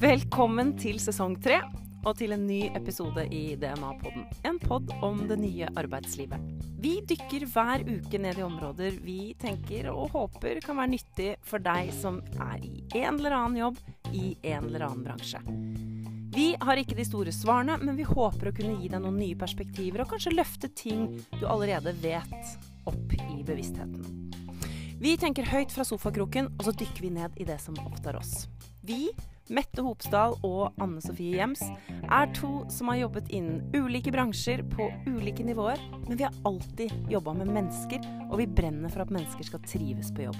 Velkommen til sesong tre og til en ny episode i DNA-podden. En pod om det nye arbeidslivet. Vi dykker hver uke ned i områder vi tenker og håper kan være nyttig for deg som er i en eller annen jobb i en eller annen bransje. Vi har ikke de store svarene, men vi håper å kunne gi deg noen nye perspektiver og kanskje løfte ting du allerede vet, opp i bevisstheten. Vi tenker høyt fra sofakroken, og så dykker vi ned i det som opptar oss. Vi Mette Hopsdal og Anne Sofie Gjems er to som har jobbet innen ulike bransjer på ulike nivåer, men vi har alltid jobba med mennesker, og vi brenner for at mennesker skal trives på jobb.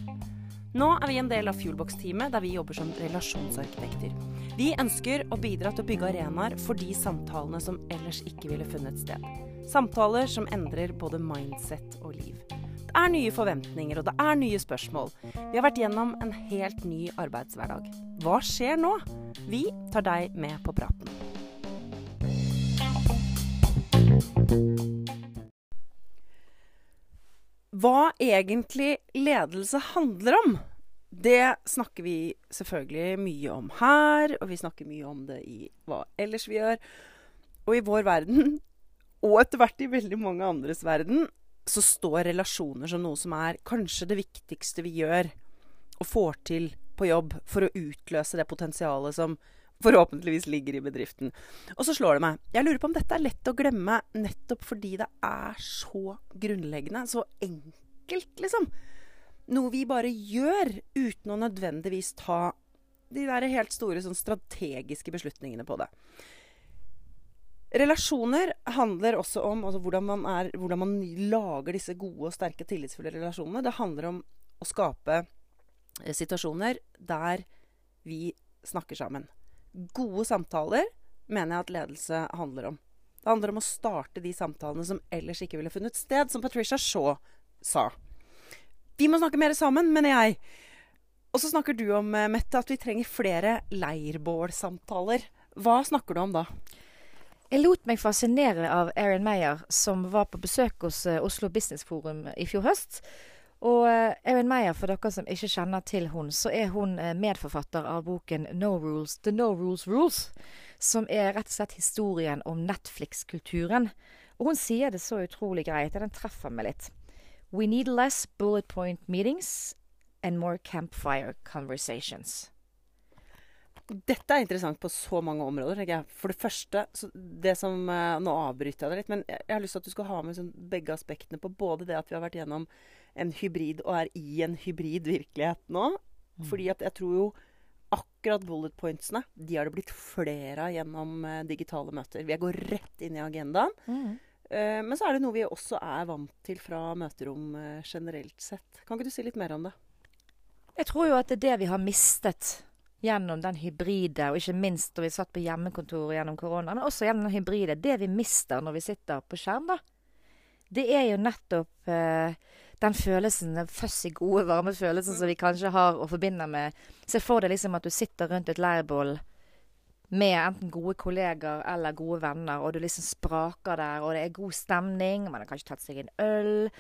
Nå er vi en del av Fuelbox-teamet, der vi jobber som relasjonsarkitekter. Vi ønsker å bidra til å bygge arenaer for de samtalene som ellers ikke ville funnet sted. Samtaler som endrer både mindset og liv. Det er nye forventninger, og det er nye spørsmål. Vi har vært gjennom en helt ny arbeidshverdag. Hva skjer nå? Vi tar deg med på praten. Hva egentlig ledelse handler om, det snakker vi selvfølgelig mye om her, og vi snakker mye om det i hva ellers vi gjør. Og i vår verden, og etter hvert i veldig mange andres verden, så står relasjoner som noe som er kanskje det viktigste vi gjør og får til på jobb for å utløse det potensialet som forhåpentligvis ligger i bedriften. Og så slår det meg. Jeg lurer på om dette er lett å glemme nettopp fordi det er så grunnleggende. Så enkelt, liksom. Noe vi bare gjør uten å nødvendigvis ta de der helt store sånn strategiske beslutningene på det. Relasjoner handler også om altså, hvordan, man er, hvordan, man lager disse gode og sterke tillitsfulle relasjonene. Det handler om å skape eh, situasjoner der vi snakker sammen. Gode samtaler mener jeg at ledelse handler om. Det handler om å starte de samtalene som ellers ikke ville funnet sted, som Patricia Shaw sa. Vi må snakke mer sammen, mener jeg. Og så snakker du om, eh, Mette, at vi trenger flere leirbålsamtaler. Hva snakker du om da? Jeg lot meg fascinere av Erin Meyer, som var på besøk hos uh, Oslo Business Forum i fjor høst. Og uh, Erin Meyer, for dere som ikke kjenner til hun, så er hun medforfatter av boken No Rules, The No Rules Rules. Som er rett og slett historien om Netflix-kulturen. Og hun sier det så utrolig greit, og den treffer meg litt. We need less bullet point meetings and more campfire conversations. Dette er interessant på så mange områder. For det første det som, eh, Nå avbryter jeg deg litt, men jeg har lyst til at du skal ha med sånn begge aspektene på både det at vi har vært gjennom en hybrid og er i en hybrid virkelighet nå. Mm. Fordi at jeg tror jo akkurat bullet pointsene de har det blitt flere av gjennom uh, digitale møter. Vi går rett inn i agendaen. Mm. Uh, men så er det noe vi også er vant til fra møterom generelt sett. Kan ikke du si litt mer om det? Jeg tror jo at det er det vi har mistet gjennom den hybride, og ikke minst da vi satt på hjemmekontor gjennom korona, men også gjennom den hybride. Det vi mister når vi sitter på skjerm, da, det er jo nettopp eh, den følelsen, den fuzzy, gode, varme følelsen som vi kanskje har å forbinde med Se for deg liksom at du sitter rundt et leirbål med enten gode kolleger eller gode venner, og du liksom spraker der, og det er god stemning, man har kanskje tatt seg en øl,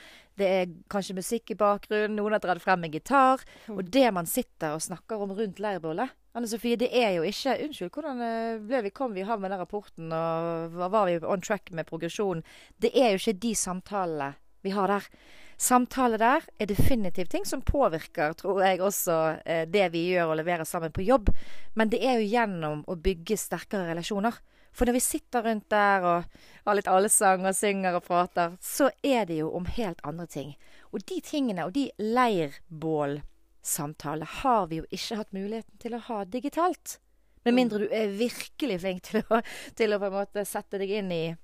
det er kanskje musikk i bakgrunnen, noen har dratt frem en gitar, mm. og det man sitter og snakker om rundt leirbålet Anne Sofie, det er jo ikke Unnskyld, hvordan eh, ble vi, kom vi i havn med den rapporten, og var vi on track med progresjonen? Det er jo ikke de samtalene vi har der. Samtale der er definitivt ting som påvirker, tror jeg, også eh, det vi gjør og leverer sammen på jobb. Men det er jo gjennom å bygge sterkere relasjoner. For når vi sitter rundt der og har litt allsang og synger og prater, så er det jo om helt andre ting. Og de tingene og de leirbålsamtalene har vi jo ikke hatt muligheten til å ha digitalt. Med mindre du er virkelig flink til å, til å på en måte sette deg inn i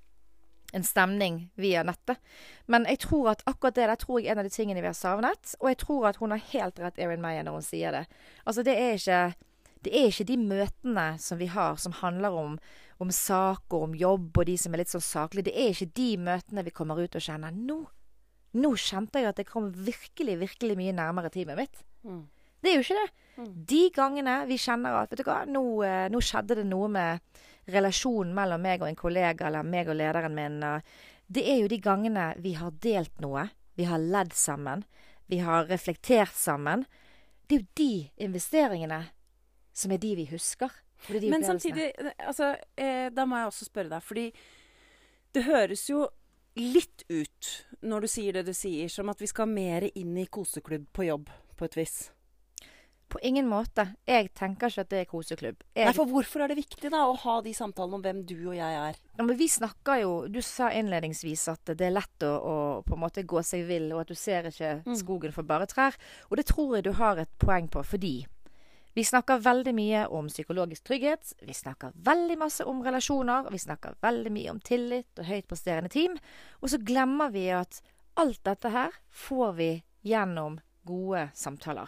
en stemning via nettet. Men jeg tror at akkurat det der tror jeg er en av de tingene vi har savnet. Og jeg tror at hun har helt rett, Erin Meyer, når hun sier det. Altså, det er ikke, det er ikke de møtene som vi har som handler om, om saker, om jobb og de som er litt sånn saklige. Det er ikke de møtene vi kommer ut og kjenner nå. Nå kjente jeg at jeg kom virkelig, virkelig mye nærmere teamet mitt. Mm. Det er jo ikke det. Mm. De gangene vi kjenner at vet du hva, nå, eh, nå skjedde det noe med relasjonen mellom meg og en kollega, eller meg og lederen min, det er jo de gangene vi har delt noe. Vi har ledd sammen. Vi har reflektert sammen. det er jo de investeringene som er de vi husker. er de Men samtidig, altså, eh, da må jeg også spørre deg, fordi det høres jo litt ut, når du sier det du sier, som at vi skal mer inn i koseklubb på jobb, på et vis. På ingen måte. Jeg tenker ikke at det er koseklubb. Jeg, Nei, for hvorfor er det viktig da å ha de samtalene om hvem du og jeg er? Ja, men vi snakker jo Du sa innledningsvis at det er lett å, å på en måte gå seg vill, og at du ser ikke Mm. skogen for bare trær. Og det tror jeg du har et poeng på, fordi vi snakker veldig mye om psykologisk trygghet. Vi snakker veldig masse om relasjoner. Vi snakker veldig mye om tillit og høyt presterende team. Og så glemmer vi at alt dette her får vi gjennom gode samtaler.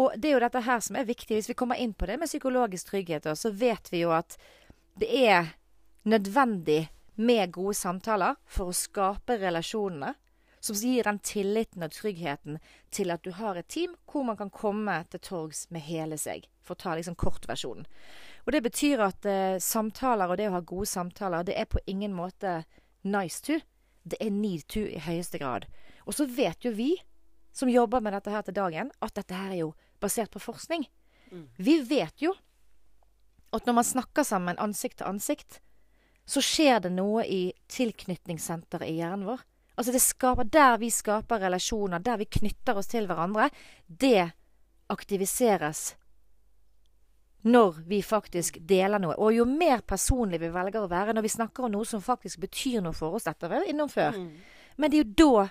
Og det er jo dette her som er viktig. Hvis vi kommer inn på det med psykologisk trygghet, så vet vi jo at det er nødvendig med gode samtaler for å skape relasjonene som gir den tilliten og tryggheten til at du har et team hvor man kan komme til torgs med hele seg, for å ta liksom kortversjonen. Og det betyr at eh, samtaler og det å ha gode samtaler, det er på ingen måte nice to. Det er need to i høyeste grad. Og så vet jo vi som jobber med dette her til dagen, at dette her er jo basert på forskning. Mm. Vi vet jo at når man snakker sammen ansikt til ansikt, så skjer det noe i tilknytningssenteret i hjernen vår. Altså det skaper, Der vi skaper relasjoner, der vi knytter oss til hverandre, det aktiviseres når vi faktisk deler noe. Og jo mer personlig vi velger å være når vi snakker om noe som faktisk betyr noe for oss, dette var vi innom før. Mm. Men det er jo da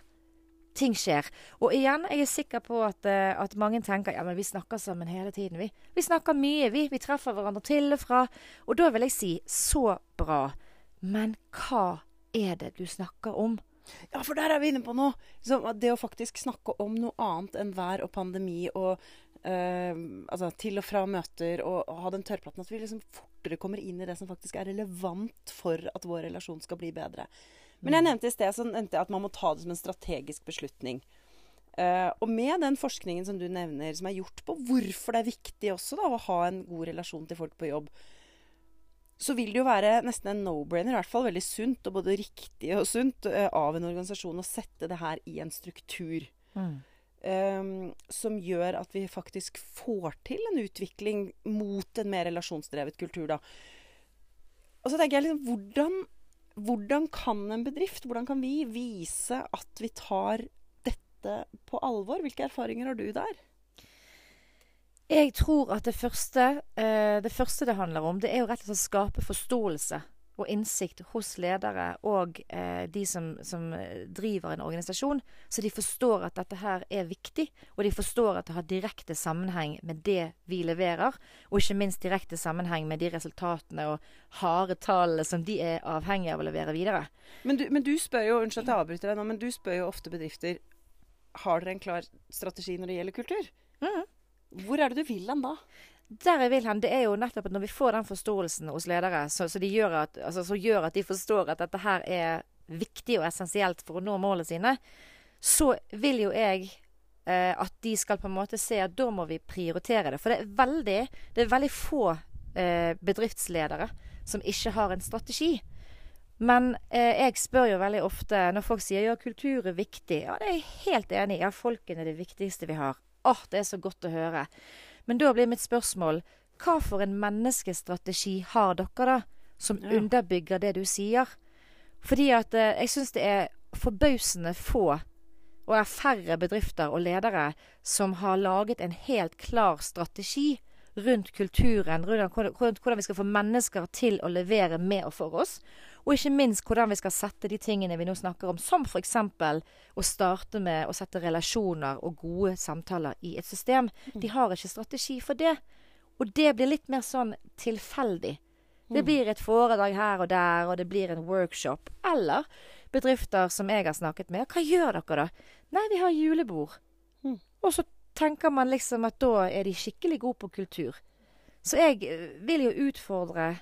ting skjer. Og igjen, jeg er sikker på at, eh, at mange tenker ja, men vi snakker sammen hele tiden, vi. Vi snakker mye, vi. Vi treffer hverandre til og fra. Og da vil jeg si så bra. Men hva er det du snakker om? Ja, for der er vi inne på noe. Så det å faktisk snakke om noe annet enn vær og pandemi og eh, altså til og fra møter og, og ha den tørrpraten, at vi liksom fortere kommer inn i det som faktisk er relevant for at vår relasjon skal bli bedre. Men jeg nevnte i sted så nevnte jeg at man må ta det som en strategisk beslutning. Uh, og med den forskningen som du nevner, som er gjort på hvorfor det er viktig også da, å ha en god relasjon til folk på jobb, så vil det jo være nesten en no-brainer, i hvert fall veldig sunt, og både riktig og sunt, uh, av en organisasjon å sette det her i en struktur. eh, som gjør at vi faktisk får til en utvikling mot en mer relasjonsdrevet kultur, da. Og så tenker jeg liksom hvordan, hvordan kan en bedrift, hvordan kan vi vise at vi tar dette på alvor? Hvilke erfaringer har du der? Jeg tror at det første, eh, det første det handler om, det er jo rett og slett å skape forståelse og innsikt hos ledere og eh, de som, som eh, driver en organisasjon, så de forstår at dette her er viktig, og de forstår at det har direkte sammenheng med det vi leverer, og ikke minst direkte sammenheng med de resultatene og harde tallene som de er avhengige av å levere videre. Men du, men du spør jo, unnskyld at jeg avbryter deg nå, men du spør jo ofte bedrifter har dere en klar strategi når det gjelder kultur. Mhm. Hvor er det du vil hen da? Der jeg vil hen, det er jo nettopp at når vi får den forståelsen hos ledere, så, gjør at, altså, så gjør at de forstår at dette her er viktig og essensielt for å nå målene sine, så vil jo jeg eh, at de skal på en måte se at da må vi prioritere det. For det er veldig, det er veldig få eh, bedriftsledere som ikke har en strategi. Men eh, jeg spør jo veldig ofte når folk sier ja, kultur er viktig. Ja, det er jeg helt enig i. Ja, folkene er det viktigste vi har. Åh, det er så godt å høre. Men da blir mitt spørsmål hva for en menneskestrategi har dere, da? Som Ja. underbygger det du sier? Fordi at eh, jeg syns det er forbausende få, og er færre bedrifter og ledere som har laget en helt klar strategi rundt kulturen, rundt, rundt hvordan vi skal få mennesker til å levere med og for oss. Og ikke minst hvordan vi skal sette de tingene vi nå snakker om, som f.eks. å starte med å sette relasjoner og gode samtaler i et system. De har ikke strategi for det. Og det blir litt mer sånn tilfeldig. Det blir et foredrag her og der, og det blir en workshop. Eller bedrifter som jeg har snakket med. Hva gjør dere da? Nei, vi har julebord. Mm. Og så tenker man liksom at da er de skikkelig gode på kultur. Så jeg eh, vil jo utfordre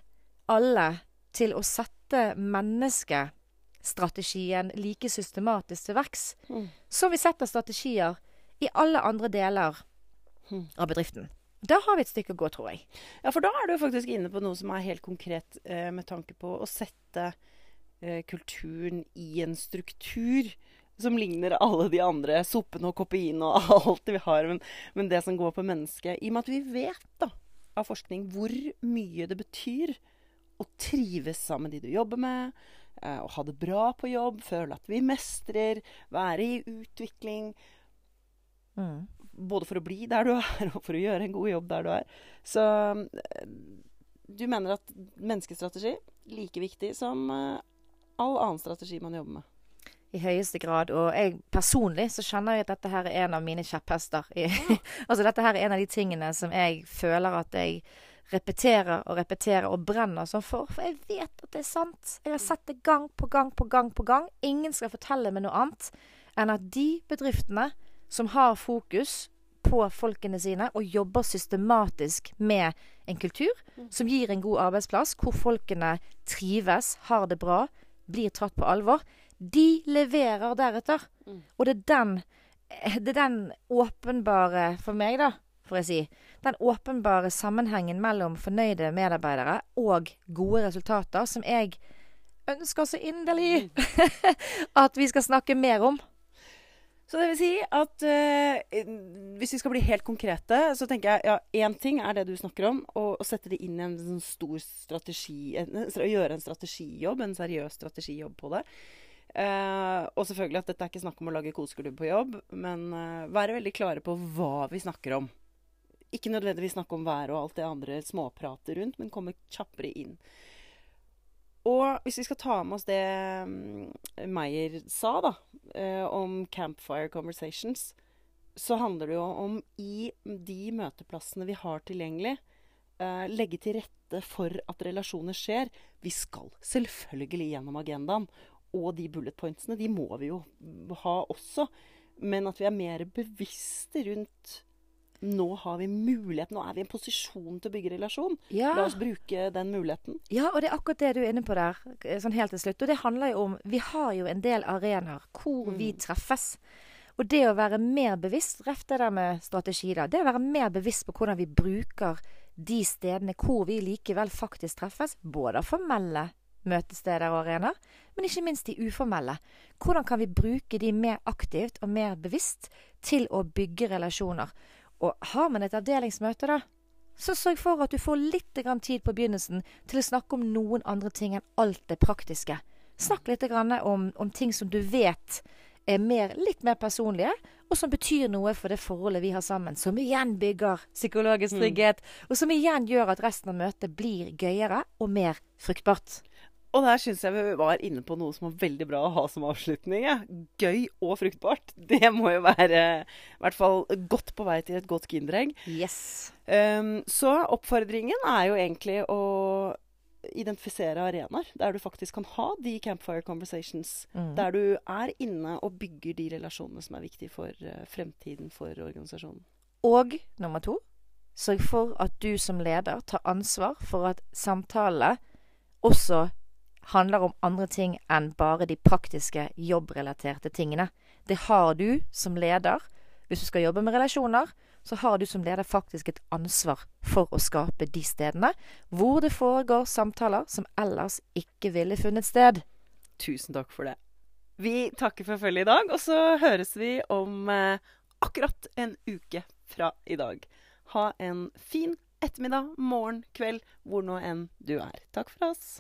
alle til å sette menneskestrategien like systematisk til verks Mm. som vi setter strategier i alle andre deler Mm. av bedriften. Da har vi et stykke å gå, tror jeg. Ja, for da er du faktisk inne på noe som er helt konkret eh, med tanke på å sette eh, kulturen i en struktur som ligner alle de andre soppene og kopiene og alt det vi har. Men, men, det som går på mennesket I og med at vi vet da, av forskning hvor mye det betyr å trives sammen med de du jobber med, og å ha det bra på jobb, føle at vi mestrer, være i utvikling. Mm. Både for å bli der du er, og for å gjøre en god jobb der du er. Så eh, du mener at menneskestrategi like viktig som eh, all annen strategi man jobber med? I høyeste grad. Og jeg personlig så kjenner jeg at dette her er en av mine kjepphester. altså dette her er en av de tingene som jeg føler at jeg repeterer og repeterer og brenner sånn for. For jeg vet at det er sant. Jeg har sett det gang på gang på gang på gang. Ingen skal fortelle meg noe annet enn at de bedriftene som har fokus på folkene sine og jobber systematisk med en kultur mm. som gir en god arbeidsplass, hvor folkene trives, har det bra, blir tatt på alvor, de leverer deretter. Mm. Og det er den det er den åpenbare, for meg, da, får jeg si, den åpenbare sammenhengen mellom fornøyde medarbeidere og gode resultater som jeg ønsker så inderlig mm. at vi skal snakke mer om. Så det vil si at uh, hvis vi skal bli helt konkrete, så tenker jeg ja, én ting er det du snakker om, å, sette det inn i en sånn stor strategi Å gjøre en strategijobb, en seriøs strategijobb på det. Uh, og selvfølgelig at dette er ikke snakk om å lage koseklubb på jobb, men uh, være veldig klare på hva vi snakker om. Ikke nødvendigvis snakke om været og alt det andre småpratet rundt, men komme kjappere inn. Og hvis vi skal ta med oss det um, Meyer sa da, uh, om Campfire Conversations, så handler det jo om i de møteplassene vi har tilgjengelig, uh, legge til rette for at relasjoner skjer. Vi skal selvfølgelig gjennom agendaen. Og de bullet pointsene, de må vi jo ha også. Men at vi er mer bevisste rundt nå har vi mulighet, nå er vi i en posisjon til å bygge relasjon. Ja. La oss bruke den muligheten. Ja, og det er akkurat det du er inne på der, sånn helt til slutt. Og det handler jo om Vi har jo en del arenaer hvor mm. vi treffes. Og det å være mer bevisst, rett det der med strategi, da. Det å være mer bevisst på hvordan vi bruker de stedene hvor vi likevel faktisk treffes. Både formelle møtesteder og arenaer, men ikke minst de uformelle. Hvordan kan vi bruke de mer aktivt og mer bevisst til å bygge relasjoner? Og har man et avdelingsmøte, da, så sørg for at du får litt tid på begynnelsen til å snakke om noen andre ting enn alt det praktiske. Snakk litt om, om ting som du vet er mer, litt mer personlige, og som betyr noe for det forholdet vi har sammen. Som igjen bygger psykologisk mm. trygghet, mm. og som igjen gjør at resten av møtet blir gøyere og mer fruktbart. Og der syns jeg vi var inne på noe som var veldig bra å ha som avslutning. Ja. Gøy og fruktbart. Det må jo være i hvert fall godt på vei til et godt kinderegg. Yes. Um, så oppfordringen er jo egentlig å identifisere arenaer der du faktisk kan ha de campfire conversations. Mm. Der du er inne og bygger de relasjonene som er viktige for uh, fremtiden for organisasjonen. Og nummer to sørg for at du som leder tar ansvar for at samtalene også handler om andre ting enn bare de praktiske jobbrelaterte tingene. Det har du som leder. Hvis du skal jobbe med relasjoner, så har du som leder faktisk et ansvar for å skape de stedene hvor det foregår samtaler som ellers ikke ville funnet sted. Tusen takk for det. Vi takker for følget i dag, og så høres vi om eh, akkurat en uke fra i dag. Ha en fin ettermiddag, morgen, kveld, hvor nå enn du er. Takk for oss.